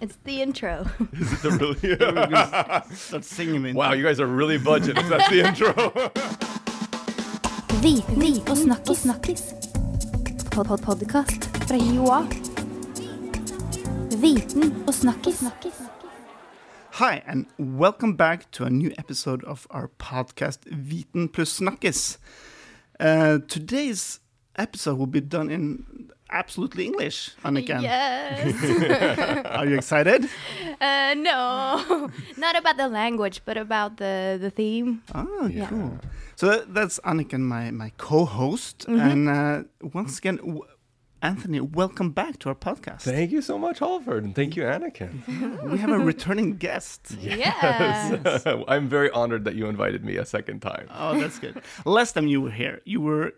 It's the intro. Is it the really? Start singing wow, you guys are really budgeting. That's the intro. Snakkis. snakkis. Pod -pod Podcast Joa. Viten og snakkis. Hi, and welcome back to a new episode of our podcast, Viten plus Snakkis. Uh, today's episode will be done in absolutely English, Annika. Yes. Are you excited? Uh, no, not about the language, but about the the theme. Oh, Yeah. cool. So that- that's Annika, my, my co-host. Mm-hmm. And uh, once again, w- Anthony, welcome back to our podcast. thank you so much, Halvard, and thank you, Anniken. we have a returning guest. Yes. I'm very honored that you invited me a second time. Oh, that's good. Last time you were here, you were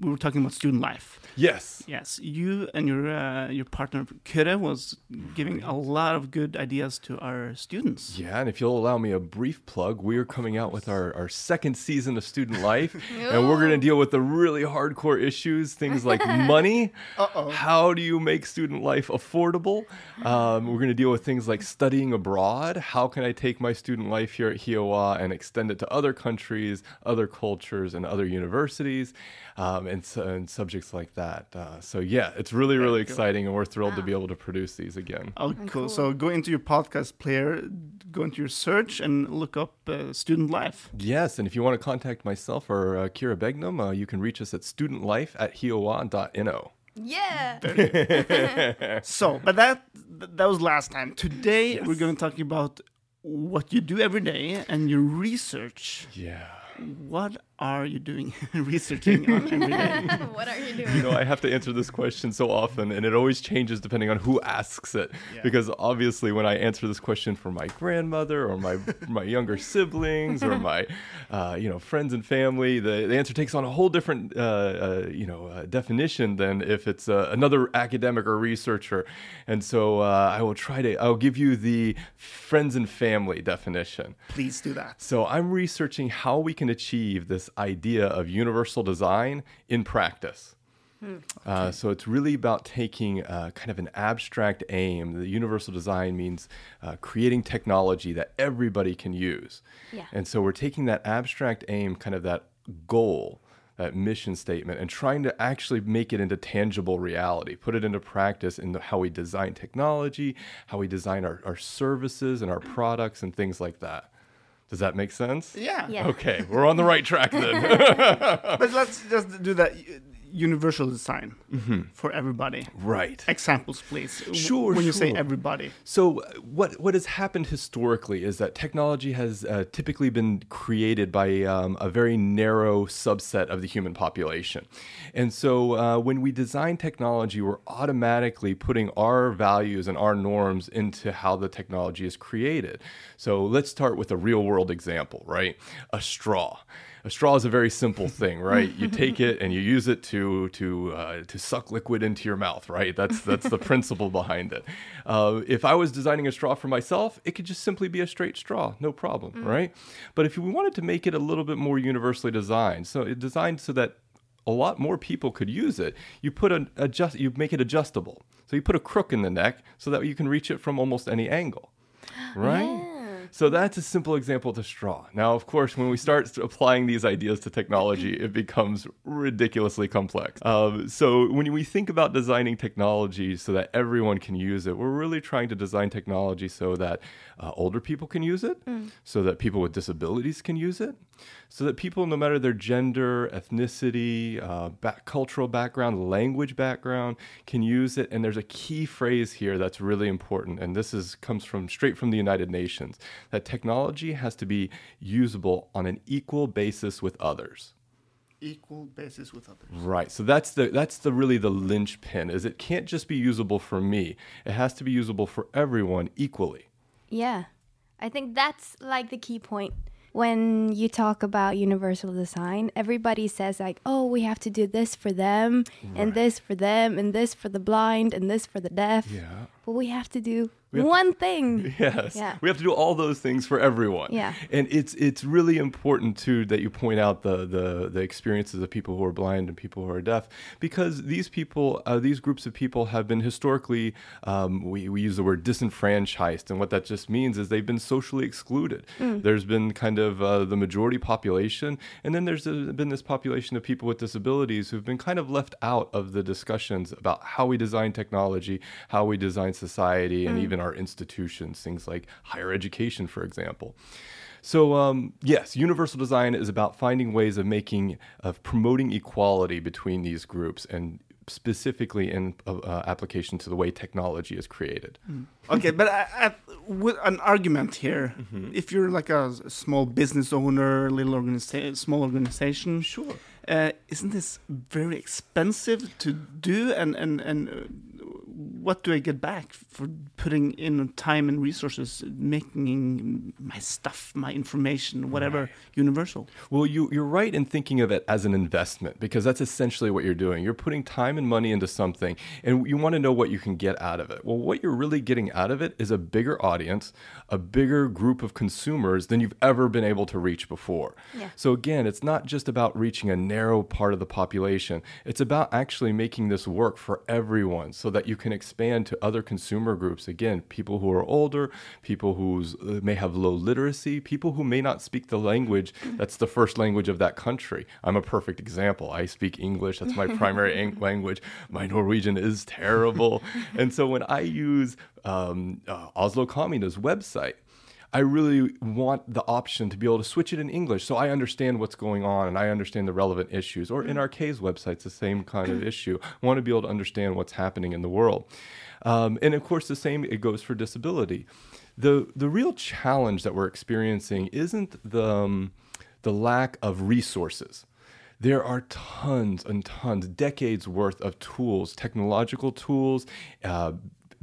we were talking about student life. Yes. Yes, you and your uh, your partner Kyrre was giving a lot of good ideas to our students. Yeah, and if you'll allow me a brief plug, we are coming out with our, our second season of Student Life, and we're going to deal with the really hardcore issues, things like money. Uh-oh. How do you make student life affordable? Um, we're going to deal with things like studying abroad. How can I take my student life here at HIOA and extend it to other countries, other cultures, and other universities, um, and, and subjects like that. Uh, so, yeah, it's really, really cool. exciting, and we're thrilled to be able to produce these again. Oh, cool. So go into your podcast player, go into your search, and look up uh, student life. Yes, and if you want to contact myself or uh, Kyrre Begnum, uh, you can reach us at studentlife at hioa.no. yeah. So, but that that was last time. Today we're going to talk about what you do every day and your research. Yeah. What are you doing researching on every day? what are you doing? You know, I have to answer this question so often, and it always changes depending on who asks it. Yeah. Because obviously, when I answer this question for my grandmother or my my younger siblings or my uh, you know friends and family, the, the answer takes on a whole different uh, uh, you know uh, definition than if it's uh, another academic or researcher. And so uh, I will try to I'll give you the friends and family definition. Please do that. So I'm researching how we can achieve this idea of universal design in practice. Uh, so it's really about taking uh, kind of an abstract aim. The universal design means uh, creating technology that everybody can use. Yeah. And so we're taking that abstract aim, kind of that goal, that mission statement, and trying to actually make it into tangible reality, put it into practice in the, how we design technology, how we design our, our services and our products and things like that. Does that make sense? Yeah. Yeah. Okay, we're on the right track then. But let's just do that universal design for everybody. right. Examples, please. Sure, When you say everybody. So, uh, what what has happened historically is that technology has uh, typically been created by um, a very narrow subset of the human population, and so uh, when we design technology, we're automatically putting our values and our norms into how the technology is created. So, let's start with a real world example, right? A straw. A straw is a very simple thing, right? You take it and you use it to to uh, to suck liquid into your mouth, right? That's that's the principle behind it. Uh, if I was designing a straw for myself, it could just simply be a straight straw, no problem, right? But if we wanted to make it a little bit more universally designed, so it designed so that a lot more people could use it. You put an adjust, you make it adjustable. So you put a crook in the neck so that you can reach it from almost any angle, right? So that's a simple example to straw. Now, of course, when we start applying these ideas to technology, it becomes ridiculously complex. Um, so when we think about designing technology so that everyone can use it, we're really trying to design technology so that uh, older people can use it, so that people with disabilities can use it, so that people, no matter their gender, ethnicity, uh, back, cultural background, language background, can use it. And there's a key phrase here that's really important, and this is comes from straight from the United Nations that technology has to be usable on an equal basis with others. Equal basis with others. Right. So that's the that's the really the linchpin is it can't just be usable for me. It has to be usable for everyone equally. Yeah. I think that's like the key point. When you talk about universal design, everybody says like, "Oh, we have to do this for them, and this for them, and this for the blind, and this for the deaf." Yeah. We have to do have to- one thing. Yes. Yeah. We have to do all those things for everyone. Yeah. And it's it's really important too that you point out the the the experiences of people who are blind and people who are deaf because these people uh, these groups of people have been historically um, we, we use the word disenfranchised and what that just means is they've been socially excluded. There's been kind of uh, the majority population and then there's uh been this population of people with disabilities who've been kind of left out of the discussions about how we design technology, how we design society, and even our institutions, things like higher education, for example. So, um, yes, universal design is about finding ways of making, of promoting equality between these groups and specifically in uh, uh, application to the way technology is created. Okay, but I, I, with an argument here, if you're like a small business owner, little organization, small organization, Sure. uh, isn't this very expensive to do? And and and uh, what do I get back for putting in time and resources, making my stuff, my information, whatever, universal? Well, you, you're right in thinking of it as an investment because that's essentially what you're doing. You're putting time and money into something and you want to know what you can get out of it. Well, what you're really getting out of it is a bigger audience, a bigger group of consumers than you've ever been able to reach before. Yeah. So, again, it's not just about reaching a narrow part of the population, it's about actually making this work for everyone so that you can expand to other consumer groups. Again, people who are older, people who may have low literacy, people who may not speak the language that's the first language of that country. I'm a perfect example. I speak English, that's my primary language. My Norwegian is terrible. and so when I use um, uh, Oslo Kommune's website, I really want the option to be able to switch it in English so I understand what's going on and I understand the relevant issues. Or in Arcade's websites, the same kind of issue. I want to be able to understand what's happening in the world. Um, and of course, the same it goes for disability. The the real challenge that we're experiencing isn't the um, the lack of resources. There are tons and tons, decades worth of tools, technological tools, uh,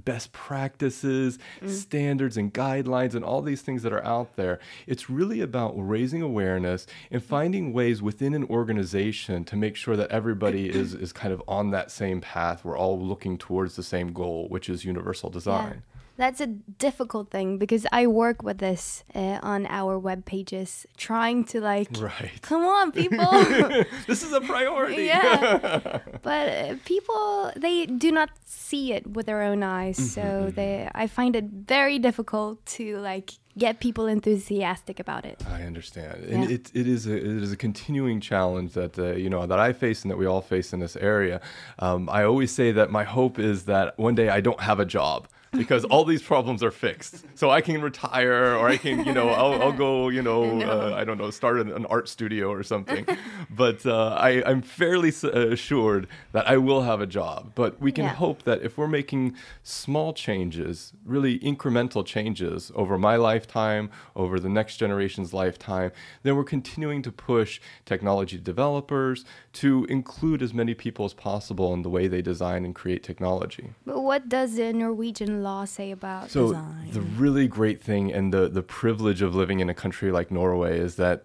best practices, mm. standards, and guidelines, and all these things that are out there. It's really about raising awareness and finding ways within an organization to make sure that everybody is, is kind of on that same path. We're all looking towards the same goal, which is universal design. That's a difficult thing because I work with this uh, on our web pages, trying to like, Right. come on, people. this is a priority. yeah, but uh, people they do not see it with their own eyes, so they I find it very difficult to like get people enthusiastic about it. I understand, and it, it is a it is a continuing challenge that uh, you know that I face and that we all face in this area. Um, I always say that my hope is that one day I don't have a job because all these problems are fixed, so I can retire or I can you know I'll, I'll go you know uh, I don't know start an, an art studio or something. but uh, I, I'm fairly s- uh, assured that I will have a job. But we can Yeah. hope that if we're making small changes, really incremental changes over my lifetime, over the next generation's lifetime, then we're continuing to push technology developers to include as many people as possible in the way they design and create technology. But what does the Norwegian law say about So design? the really great thing and the the privilege of living in a country like Norway is that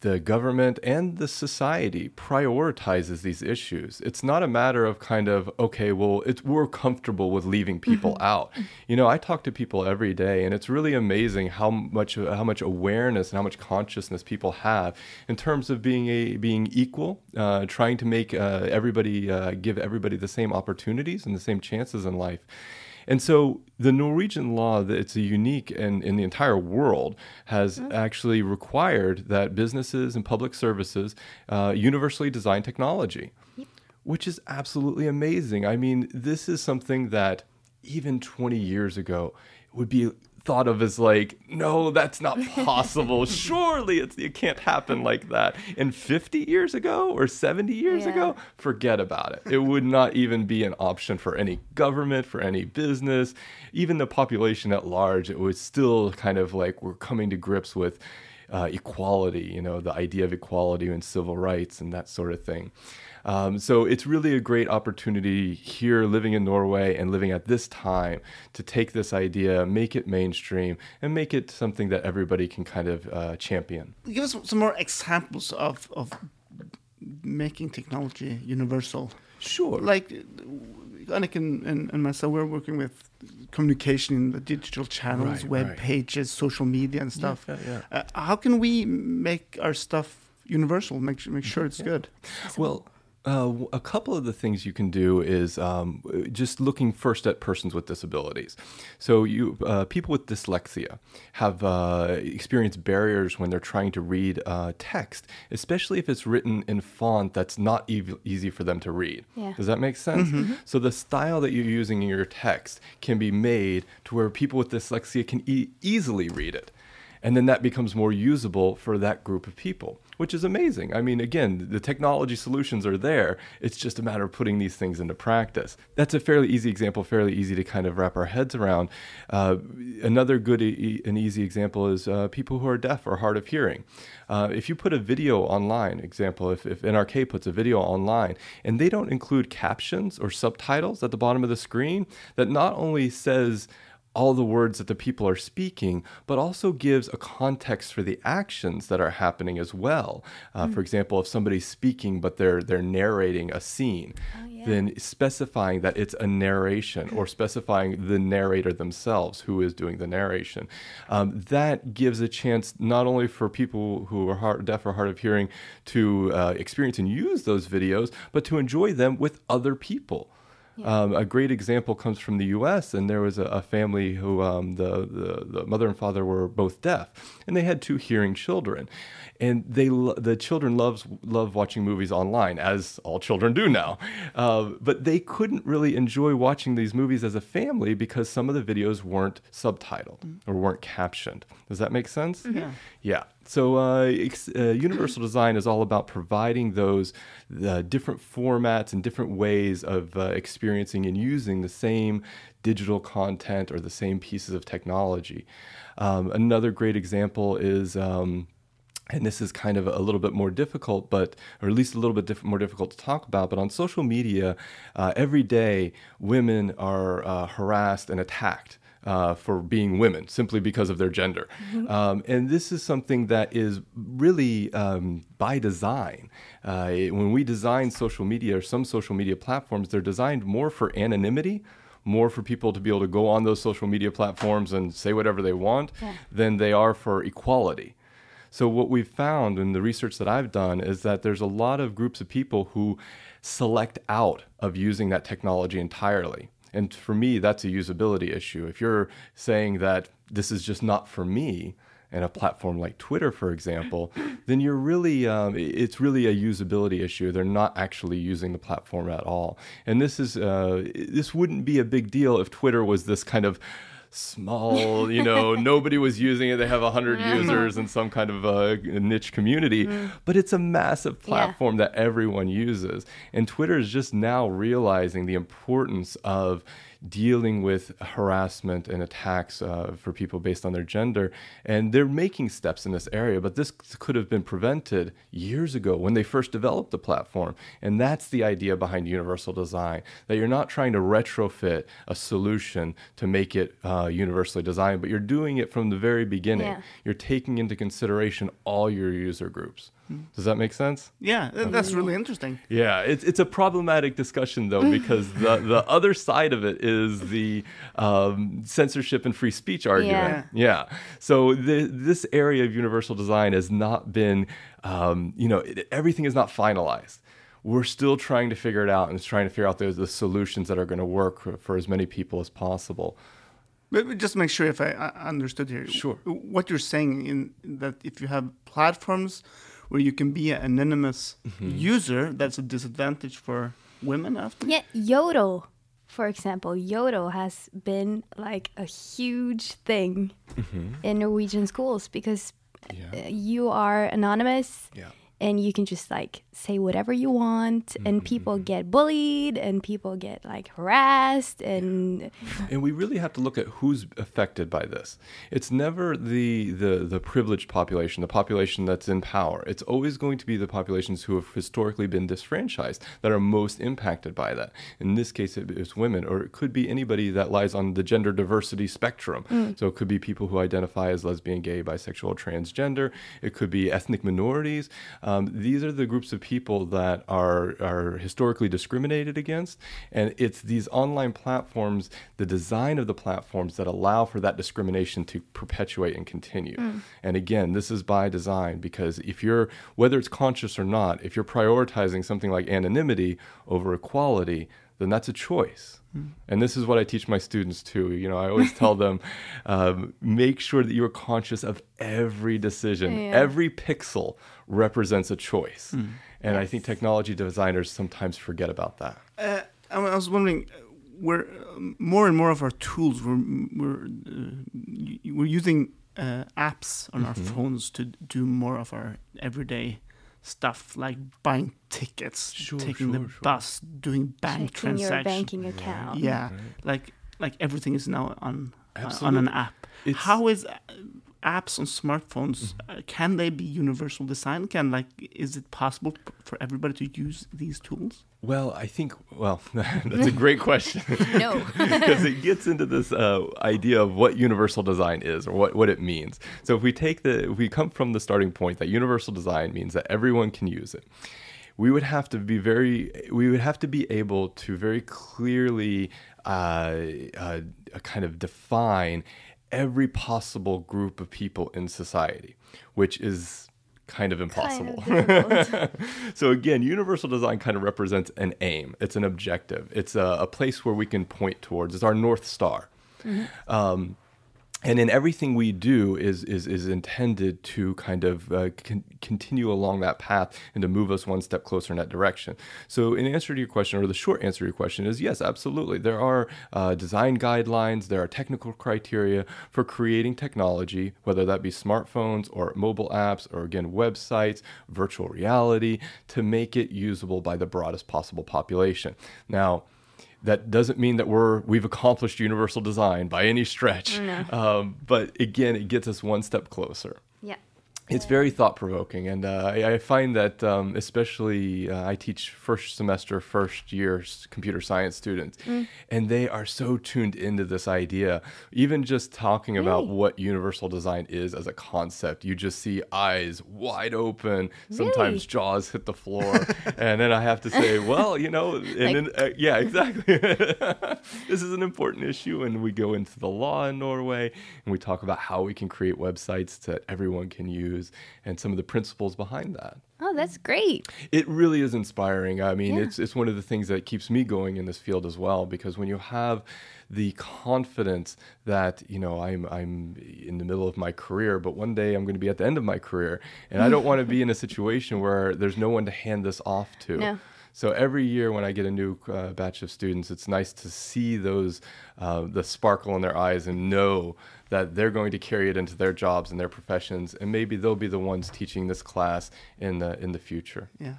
the government and the society prioritizes these issues. It's not a matter of kind of okay, well, it's we're comfortable with leaving people out. You know, I talk to people every day, and it's really amazing how much how much awareness and how much consciousness people have in terms of being a being equal, uh, trying to make uh, everybody uh, give everybody the same opportunities and the same chances in life. And so the Norwegian law, that it's a unique and in the entire world, has actually required that businesses and public services uh, universally design technology, which is absolutely amazing. I mean, this is something that even 20 years ago would be thought of as like, no, that's not possible. Surely it's, it can't happen like that. And 50 years ago or 70 years Yeah. ago, forget about it. It would not even be an option for any government, for any business, even the population at large. It was still kind of like we're coming to grips with uh, equality, you know, the idea of equality and civil rights and that sort of thing. Um, so it's really a great opportunity here living in Norway and living at this time to take this idea, make it mainstream, and make it something that everybody can kind of uh, champion. Give us some more examples of of making technology universal. Sure. Like, Anniken and, and myself, we're working with communication in the digital channels, Right, web right. pages, social media, and stuff. Yeah, yeah. Uh, how can we make our stuff universal? Make make sure it's good. Well, uh, w- a couple of the things you can do is um, just looking first at persons with disabilities. So, you uh, people with dyslexia have uh, experienced barriers when they're trying to read uh, text, especially if it's written in font that's not ev- easy for them to read. Yeah. Does that make sense? So, the style that you're using in your text can be made to where people with dyslexia can e- easily read it and then that becomes more usable for that group of people which is amazing. I mean again the technology solutions are there. It's just a matter of putting these things into practice. That's a fairly easy example fairly easy to kind of wrap our heads around. Uh, another good e- and easy example is uh, people who are deaf or hard of hearing. Uh, if you put a video online example if, if nrk puts a video online and they don't include captions or subtitles at the bottom of the screen that not only says all the words that the people are speaking, but also gives a context for the actions that are happening as well. Uh, For example, if somebody's speaking but they're they're narrating a scene, then specifying that it's a narration or specifying the narrator themselves who is doing the narration, um, that gives a chance not only for people who are hard, deaf or hard of hearing to uh, experience and use those videos, but to enjoy them with other people. Um, a great example comes from the U.S. and there was a, a family who um, the, the the mother and father were both deaf, and they had two hearing children, and they the children loves love watching movies online as all children do now, uh, but they couldn't really enjoy watching these movies as a family because some of the videos weren't subtitled or weren't captioned. Does that make sense? Yeah. Yeah. So uh, ex- uh, universal design is all about providing those uh, different formats and different ways of uh, experiencing and using the same digital content or the same pieces of technology. Um, another great example is. Um, and this is kind of a little bit more difficult, but or at least a little bit diff- more difficult to talk about. But on social media, uh, every day women are uh, harassed and attacked uh, for being women simply because of their gender. Um, and this is something that is really um, by design. Uh, when we design social media or some social media platforms, they're designed more for anonymity. More for people to be able to go on those social media platforms and say whatever they want Yeah. than they are for equality. So what we've found in the research that I've done is that there's a lot of groups of people who select out of using that technology entirely. And for me, that's a usability issue. If you're saying that this is just not for me, and a platform like Twitter, for example, then you're really um, it's really a usability issue. They're not actually using the platform at all. And this is uh, this wouldn't be a big deal if Twitter was this kind of small, you know, nobody was using it. They have 100 users in some kind of uh, niche community, but it's a massive platform that everyone uses. And Twitter is just now realizing the importance of dealing with harassment and attacks uh, for people based on their gender. And they're making steps in this area, but this could have been prevented years ago when they first developed the platform. And that's the idea behind universal design that you're not trying to retrofit a solution to make it uh, universally designed, but you're doing it from the very beginning. Yeah. You're taking into consideration all your user groups. Does that make sense? Yeah, that's really interesting. Yeah, it's it's a problematic discussion though because the the other side of it is the um, censorship and free speech argument. Yeah. yeah. So the, this area of universal design has not been, um, you know, it, everything is not finalized. We're still trying to figure it out and trying to figure out the, the solutions that are going to work for, for as many people as possible. But but just make sure if I I understood here. Sure. What you're saying in that if you have platforms where you can be an anonymous Mm-hmm. user, that's a disadvantage for women often. Yeah, Jodel, for example, Jodel has been like a huge thing in Norwegian schools because Yeah. uh, you are anonymous Yeah. And you can just like say whatever you want and people get bullied and people get like harassed and and we really have to look at who's affected by this. It's never the, the the privileged population, the population that's in power. It's always going to be the populations who have historically been disfranchised that are most impacted by that. In this case, it's women, or it could be anybody that lies on the gender diversity spectrum. So it could be people who identify as lesbian, gay, bisexual, transgender. It could be ethnic minorities. Um, Um, these are the groups of people that are are historically discriminated against, and it's these online platforms, the design of the platforms that allow for that discrimination to perpetuate and continue. Hmm. And again, this is by design because if you're whether it's conscious or not, if you're prioritizing something like anonymity over equality, then that's a choice. And this is what I teach my students too. You know, I always tell them, um, make sure that you're conscious of every decision. Yeah. Every pixel represents a choice. And I think technology designers sometimes forget about that. Uh, I was wondering, uh, we're um, more and more of our tools we're we're uh, we're using uh, apps on our Mm-hmm. phones to do more of our everyday stuff, like buying tickets, Sure, taking the sure, sure. bus, doing bank Checking your transactions. banking account. Yeah, like like everything is now on uh, on an app. It's-. How is uh, apps on smartphones? Uh, can they be universal design? Can like is it possible p- for everybody to use these tools? Well, I think, well, that's a great question. No. because it gets into this uh, idea of what universal design is or what, what it means. So if we take the, if we come from the starting point that universal design means that everyone can use it, we would have to be very, we would have to be able to very clearly uh, uh, kind of define every possible group of people in society, which is kind of impossible. Kind of so again, universal design kind of represents an aim. It's an objective. It's a, a place where we can point towards. It's our north star. Um, and in everything we do is is is intended to kind of uh, con- continue along that path and to move us one step closer in that direction. So, in answer to your question, or the short answer to your question is yes, absolutely. There are uh, design guidelines, there are technical criteria for creating technology, whether that be smartphones or mobile apps, or again websites, virtual reality, to make it usable by the broadest possible population. Now that doesn't mean that we're we've accomplished universal design by any stretch um, but again it gets us one step closer. It's very thought provoking, and uh, I, I find that um, especially uh, I teach first semester, first year computer science students, and they are so tuned into this idea. Even just talking about what universal design is as a concept, you just see eyes wide open, sometimes Really? jaws hit the floor, and then I have to say, well, you know, and Like- then, uh, yeah, exactly. this is an important issue, and we go into the law in Norway, and we talk about how we can create websites that everyone can use, and some of the principles behind that. Oh, that's great. It really is inspiring. I mean, Yeah. it's it's one of the things that keeps me going in this field as well because when you have the confidence that you know I'm I'm in the middle of my career, but one day I'm going to be at the end of my career, and I don't want to be in a situation where there's no one to hand this off to. No. So every year when I get a new uh, batch of students, it's nice to see those uh, the sparkle in their eyes and know that they're going to carry it into their jobs and their professions, and maybe they'll be the ones teaching this class in the in the future. Yeah.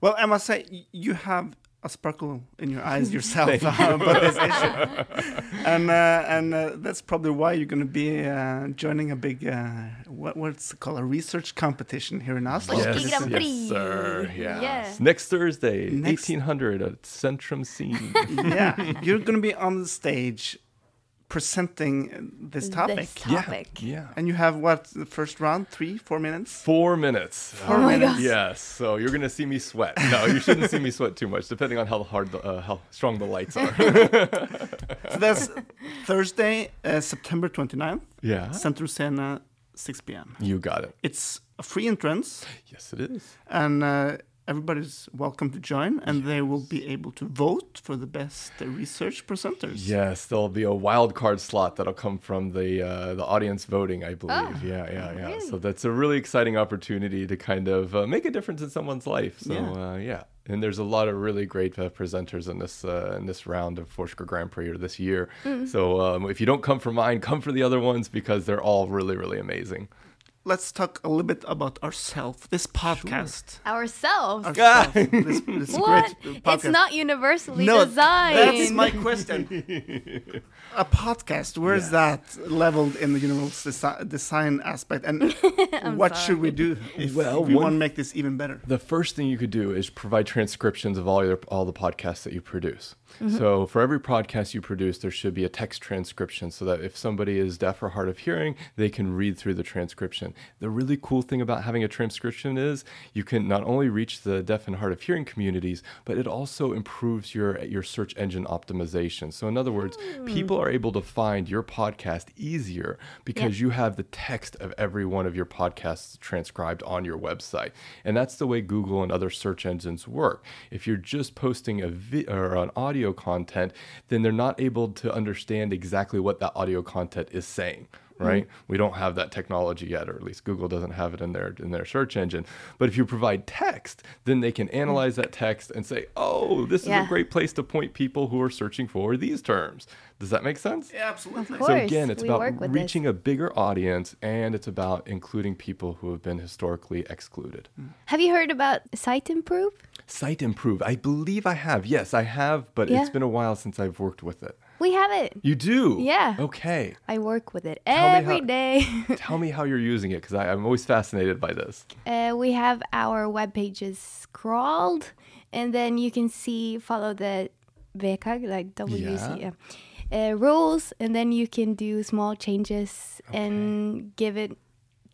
Well, I must say you have a sparkle in your eyes yourself about this issue, and uh, and uh, that's probably why you're going to be uh, joining a big uh, what what's it called a research competition here in Oslo. Yes. Yes, yes, sir. Yes. Yeah. Next Thursday, Next- 1800 at Centrum Scene. yeah, you're going to be on the stage presenting uh, this topic. This topic. yeah. And you have what the first round? Three, four minutes. Four minutes. Four Oh my minutes. God. Yes. So you're gonna see me sweat. No, you shouldn't see me sweat too much, depending on how hard, the, uh, how strong the lights are. So that's Thursday, uh, September 29th, yeah. Centrum Scene, 6 p.m. You got it. It's a free entrance, Yes, it is. and uh, everybody's welcome to join, and they will be able to vote for the best uh, research presenters. Yes, there'll be a wild card slot that'll come from the uh, the audience voting, I believe. Oh, yeah, yeah, yeah. really? So that's a really exciting opportunity to kind of uh, make a difference in someone's life. So Yeah. Uh, yeah, and there's a lot of really great uh, presenters in this uh, in this round of Forsker Grand Prix or this year. Mm. So um, if you don't come for mine, come for the other ones because they're all really, really amazing. Let's talk a little bit about ourselves. This podcast. Ourselves. Ourself, this, this what? great podcast. It's not universally no, designed. that's my question. a podcast, where is that leveled in the universal desi- design aspect, and what should we do if Well, we one- want to make this even better? The first thing you could do is provide transcriptions of all your all the podcasts that you produce. Mm-hmm. So for every podcast you produce, there should be a text transcription so that if somebody is deaf or hard of hearing, they can read through the transcription. The really cool thing about having a transcription is you can not only reach the deaf and hard of hearing communities, but it also improves your your search engine optimization. So in other words, hmm. people are able to find your podcast easier because you have the text of every one of your podcasts transcribed on your website. And that's the way Google and other search engines work. If you're just posting a vi- or an audio content, then they're not able to understand exactly what that audio content is saying Mm-hmm. right? We don't have that technology yet, or at least Google doesn't have it in their in their search engine. But if you provide text, then they can mm-hmm. analyze that text and say, "Oh, this is a great place to point people who are searching for these terms." Does that make sense? Yeah, absolutely. Of So again, it's we about work with this. reaching a bigger audience and it's about including people who have been historically excluded. Mm. Have you heard about Siteimprove? Site Improve. I believe I have. Yes, I have, but Yeah. it's been a while since I've worked with it. We have it. You do? Yeah. Okay. I work with it Tell every how- day. Tell me how you're using it because I'm always fascinated by this. uh, we have our web pages scrawled, and then you can see follow the like WC Yeah. yeah. uh, rules, and then you can do small changes and give it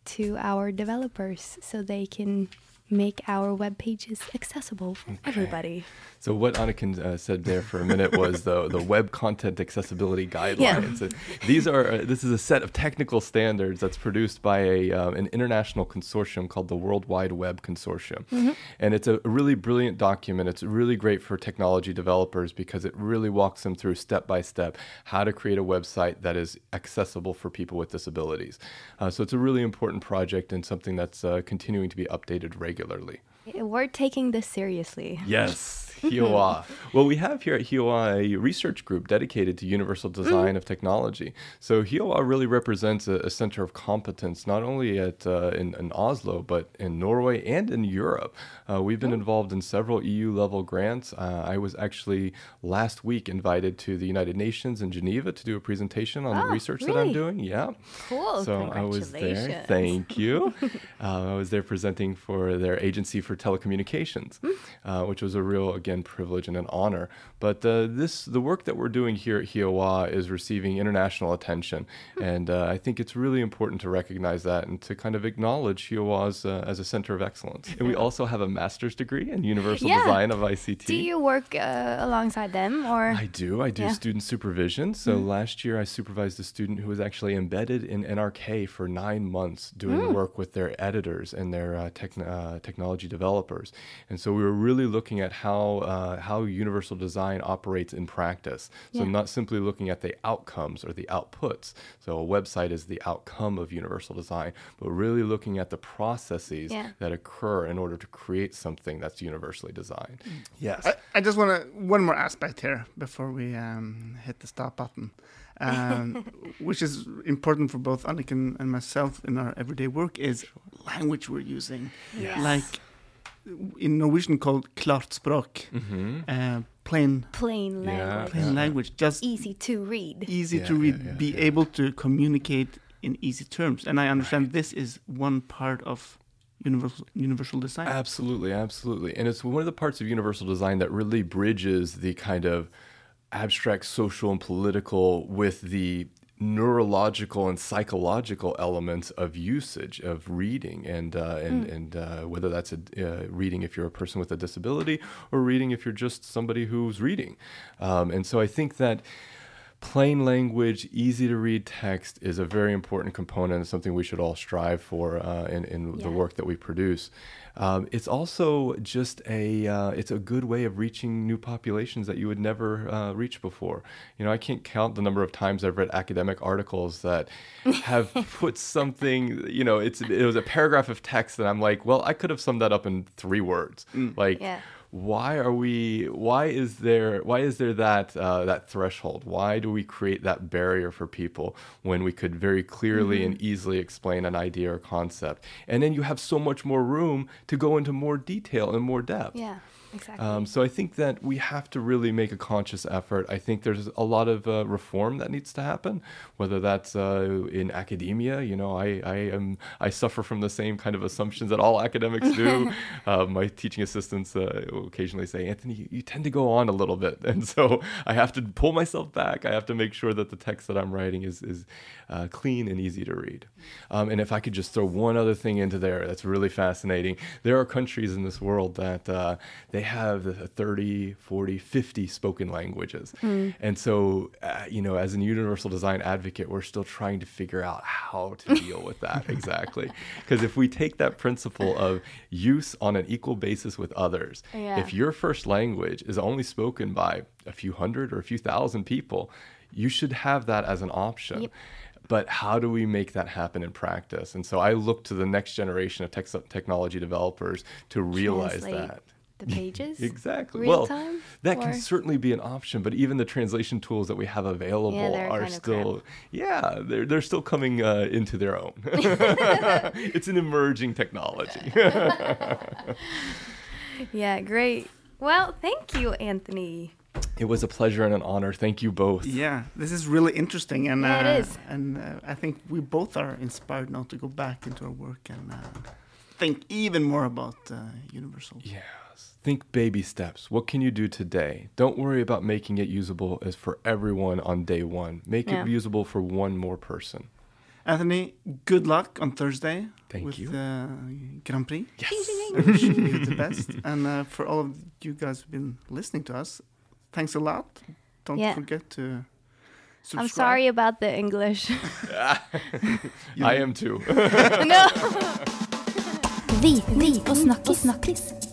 to our developers so they can make our web pages accessible for everybody. So what Anniken uh, said there for a minute was the the web content accessibility guidelines. And These are uh, this is a set of technical standards that's produced by a um, an international consortium called the World Wide Web Consortium, mm-hmm. and it's a really brilliant document. It's really great for technology developers because it really walks them through step by step how to create a website that is accessible for people with disabilities. Uh, so it's a really important project and something that's uh, continuing to be updated regularly. We're taking this seriously. Yes, HIOA. well, we have here at HIOA a research group dedicated to universal design of technology. So HIOA really represents a, a center of competence, not only at uh, in, in Oslo, but in Norway and in Europe. Uh, we've been involved in several EU level grants. Uh, I was actually last week invited to the United Nations in Geneva to do a presentation on the Oh, research that I'm doing. Yeah. Cool. So I was there. Thank you. uh, I was there presenting for their agency for telecommunications, Hmm. uh, which was a real, again, privilege and an honor. But uh, this, the work that we're doing here at HIOA is receiving international attention, Hmm. and uh, I think it's really important to recognize that and to kind of acknowledge HIOA as, uh, as a center of excellence. And we also have a master's degree in universal Yeah. design of ICT. Do you work uh, alongside them or? I do. I do Yeah. student supervision. So last year, I supervised a student who was actually embedded in NRK for nine months, doing work with their editors and their uh, techn uh, technology developers. And so we were really looking at how uh, how universal design operates in practice. So Yeah. not simply looking at the outcomes or the outputs. So a website is the outcome of universal design, but really looking at the processes Yeah. that occur in order to create something that's universally designed. Yes. I, I just want to one more aspect here before we um, hit the stop button, um, which is important for both Anniken and myself in our everyday work is language we're using, Yes. like in Norwegian called klart språk, hmm uh, plain plain Yeah. language. plain Yeah. language, just Easy to read. easy Yeah, to read, yeah, be yeah. able to communicate in easy terms, and I understand this is one part of universal universal design. Absolutely, absolutely. And it's one of the parts of universal design that really bridges the kind of abstract social and political with the neurological and psychological elements of usage of reading and uh, and, and uh, whether that's a uh, reading if you're a person with a disability or reading if you're just somebody who's reading. Um, and so I think that plain language, easy to read text is a very important component and something we should all strive for uh, in, in the work that we produce. Um, it's also just a uh, it's a good way of reaching new populations that you would never uh, reach before. You know, I can't count the number of times I've read academic articles that have put something. You know, it's it was a paragraph of text that I'm like, well, I could have summed that up in three words. Like Yeah. Why are we why is there why is there that uh, that threshold? Why do we create that barrier for people when we could very clearly and easily explain an idea or concept? And then you have so much more room to go into more detail and more depth. Yeah. Exactly. Um, so I think that we have to really make a conscious effort. I think there's a lot of uh, reform that needs to happen, whether that's uh, in academia. You know, I, I am I suffer from the same kind of assumptions that all academics do. uh, my teaching assistants uh, occasionally say, Anthony, you, you tend to go on a little bit, and so I have to pull myself back. I have to make sure that the text that I'm writing is is uh, clean and easy to read. Um, and if I could just throw one other thing into there, that's really fascinating. There are countries in this world that uh, they have the 30, 40, 50 spoken languages. And so, uh, you know, as a universal design advocate, we're still trying to figure out how to deal with that exactly. Because if we take that principle of use on an equal basis with others, Yeah. if your first language is only spoken by a few hundred or a few thousand people, you should have that as an option. Yep. But how do we make that happen in practice? And so I look to the next generation of tech technology developers to realize Translate that. The pages. Exactly. real well, time, that or- can certainly be an option, but even the translation tools that we have available they're are kinda still, yeah, they're they're still coming uh, into their own. it's an emerging technology. Yeah, great. Well, thank you, Anthony. it was a pleasure and an honor. Thank you both. Yeah, this is really interesting, and Yeah, it uh, is. and uh, I think we both are inspired now to go back into our work and uh, think even more about uh, universal. Yes. Think baby steps. What can you do today? Don't worry about making it usable as for everyone on day one. Make Yeah. it usable for one more person. Anthony, good luck on Thursday Thank with you. the Grand Prix. Yes. I wish you the best, and uh, for all of you guys who've been listening to us, thanks a lot. Don't Yeah. forget to. Subscribe. I'm sorry about the English. I am too. no. Viten og snakkis.